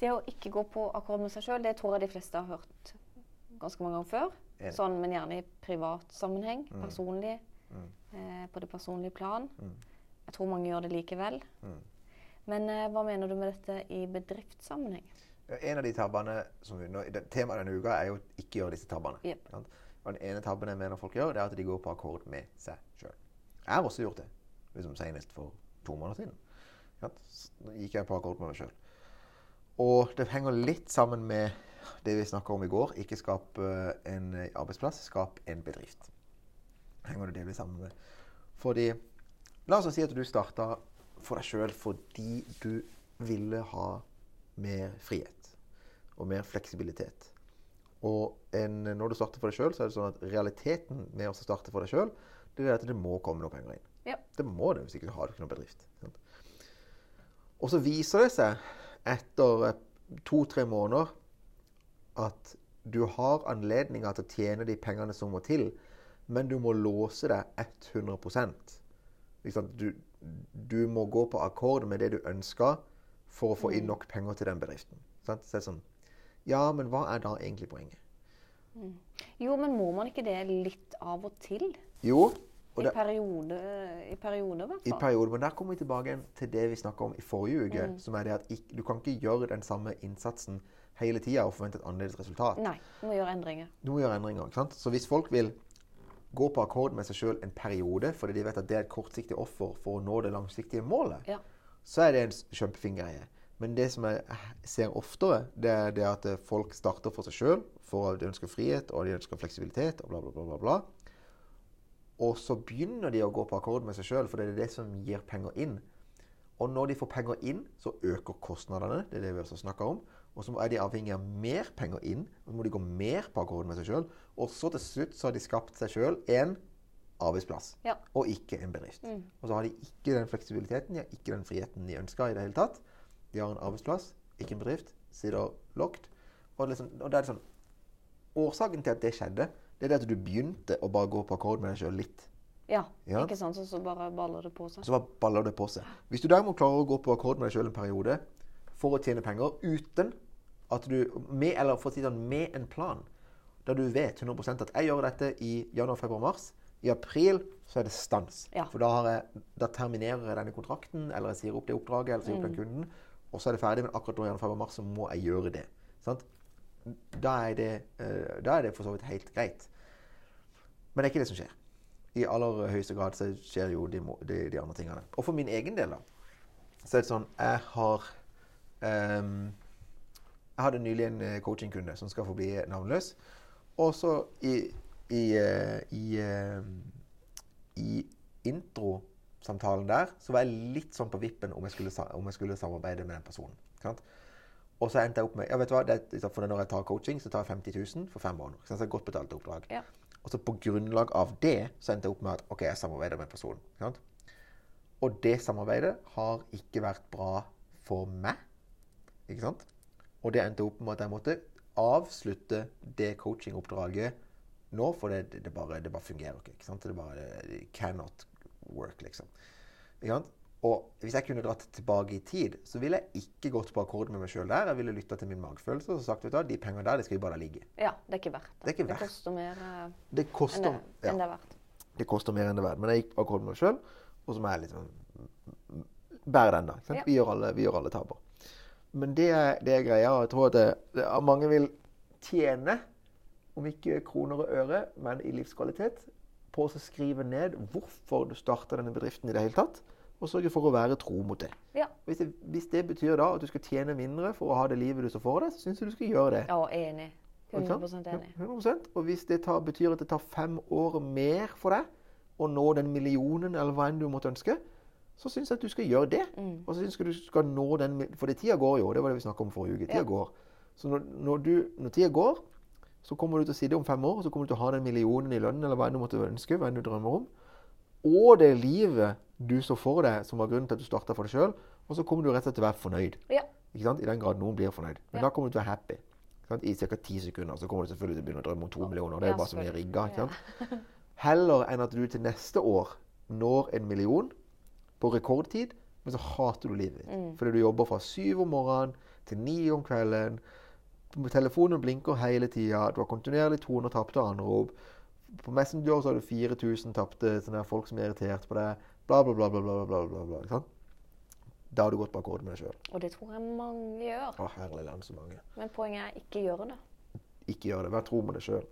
Det å ikke gå på akkord med seg sjøl, det tror jeg de fleste har hørt ganske mange ganger før. Enig. Sånn, men gjerne i privat sammenheng. Mm. Personlig. Mm. Eh, på det personlige plan. Mm. Jeg tror mange gjør det likevel. Mm. Men eh, hva mener du med dette i bedriftssammenheng? En av de tabbene som vi nå, det- Temaet denne uka er jo ikke gjøre disse tabbene. Yep. Og Den ene tabben jeg mener folk gjør, det er at de går på akkord med seg sjøl. Jeg har også gjort det. Liksom Senest for to måneder siden. Ja, gikk jeg på akkord med meg sjøl. Og det henger litt sammen med det vi snakka om i går. Ikke skap eh, en arbeidsplass, skap en bedrift. Henger det delvis sammen med. Fordi La oss si at du starta for deg sjøl fordi du ville ha mer frihet og mer fleksibilitet. Og en, når du starter for deg sjøl, så er det sånn at realiteten med å starte for deg sjøl, det er at det må komme noe penger inn. Ja. Det må det, hvis ikke har du ikke noen bedrift. Og så viser det seg etter eh, to-tre måneder at du har anledninger til å tjene de pengene som må til, men du må låse deg 100 ikke sant? Du, du må gå på akkord med det du ønsker for å få inn nok penger til den bedriften. Sant? Så det er sånn, ja, men hva er da egentlig poenget? Jo, men må man ikke det litt av og til? Jo, I det, perioder, i perioder, i hvert i periode, perioder, men der kommer vi tilbake til det vi snakket om i forrige uke, Mm. som er det at ikke, du kan ikke gjøre den samme innsatsen hele tida og forvente et annerledes resultat. Nei, du må gjøre endringer. Du må gjøre endringer. ikke sant? Så hvis folk vil gå på akkord med seg sjøl en periode, fordi de vet at det er et kortsiktig offer for å nå det langsiktige målet, Ja. så er det en kjempefin greie. Men det som jeg ser oftere, det er det at eh, folk starter for seg sjøl, for de ønsker frihet og de ønsker fleksibilitet og bla, bla, bla. bla, bla. Og så begynner de å gå på akkord med seg sjøl, for det er det som gir penger inn. Og når de får penger inn, så øker kostnadene. Det er det vi også snakker om. Og så er de avhengig av mer penger inn. Og så må de gå mer på akkord med seg sjøl. Og så til slutt så har de skapt seg sjøl en arbeidsplass, Ja. og ikke en bedrift. Mm. Og så har de ikke den fleksibiliteten, de har ikke den friheten de ønsker i det hele tatt. De har en arbeidsplass, ikke en bedrift, sitter locked. Og, liksom, og det er sånn Årsaken til at det skjedde, det er det at du begynte å bare gå på akkord med deg sjøl litt. Ja, Ja. ikke sant? Så, så bare baller det på seg. Så bare baller det på seg. Hvis du derimot klarer å gå på akkord med deg sjøl en periode for å tjene penger uten at du med, Eller for å si sånn, med en plan. Der du vet 100% at jeg gjør dette i januar, februar, mars. I april så er det stans. Ja. For da, har jeg, da terminerer jeg denne kontrakten, eller jeg sier opp det oppdraget, eller sier opp den kunden. Og så er det ferdig, men akkurat nå i januar, februar, mars så må jeg gjøre det. Sant? Da, er det, eh, da er det for så vidt helt greit. Men det er ikke det som skjer. I aller høyeste grad så skjer jo de, de, de andre tingene. Og for min egen del, da, så er det sånn Jeg har um, Jeg hadde nylig en eh, coachingkunde som skal få bli navnløs. Og så i i, eh, i, i introsamtalen der så var jeg litt sånn på vippen om jeg skulle, om jeg skulle samarbeide med den personen. sant? Og så endte jeg opp med ja vet du hva, det, er- for Når jeg tar coaching, så tar jeg 50 000 for fem måneder. Så det er godt betalte oppdrag. Ja. Og så på grunnlag av det så endte jeg opp med at ok, jeg samarbeider med personen. ikke sant? Og det samarbeidet har ikke vært bra for meg. Ikke sant? Og det endte opp med at jeg måtte avslutte det coachingoppdraget nå, for det, det, det, bare, det bare fungerer ikke. ikke sant? Det bare det cannot work, liksom. Ikke sant? Og hvis jeg kunne dratt tilbake i tid, så ville jeg ikke gått på akkord med meg sjøl der. Jeg ville lytta til min magefølelse og sagt vet du hva, de pengene der, de skal vi bare la ligge. Ja, det er ikke verdt det. Det er ikke verdt. koster mer det koster, enn det, ja, enn det er verdt. det koster mer enn det er verdt. Men jeg gikk på akkord med meg sjøl, og så må jeg liksom bære den, da. Ja. Vi, gjør alle, vi gjør alle taper. Men det er, det er greia. Jeg tror at det, det, er mange vil tjene, om ikke kroner og øre, men i livskvalitet, på å skrive ned hvorfor du starta denne bedriften i det hele tatt, og sørge for å være tro mot det. Ja. Hvis det, hvis det betyr da at du skal tjene mindre for å ha det livet du så for deg, så syns jeg du skal gjøre det. ja, enig. Ikke sant? 100 enig. 100%. Og hvis det tar, betyr at det tar fem år mer for deg å nå den millionen eller hva enn du måtte ønske, så syns jeg at du skal gjøre det. Mm. Og så syns jeg du skal nå den For det tida går jo. Det var det vi snakka om forrige uke. Tida Ja. går. Så når, når, du, når tida går, så kommer du til å sitte om fem år, og så kommer du til å ha den millionen i lønnen eller hva enn du måtte ønske, hva enn du drømmer om. Og det livet du så for deg, som var grunnen til at du starta for deg sjøl. Og så kommer du rett og slett til å være fornøyd. Ja. Ikke sant? I den grad noen blir fornøyd. Men Ja. da kommer du til å være happy. I ca. ti sekunder så kommer du selvfølgelig til å begynne å drømme om to millioner. Det er jo bare som mye er rigga. Heller enn at du til neste år når en million på rekordtid, men så hater du livet ditt. Mm. Fordi du jobber fra syv om morgenen til ni om kvelden. Telefonen blinker hele tida. Du har kontinuerlig 200 tapte anrop. På Messenger så har du 4000 tapte folk som er irritert på deg. Bla, bla, bla. bla, bla, bla, bla, bla. ikke sant? Da har du gått bak hodet med deg sjøl. Og det tror jeg mange gjør. Å, herlig land så mange. Men poenget er ikke gjøre det. Ikke gjør det. Vær tro med deg sjøl.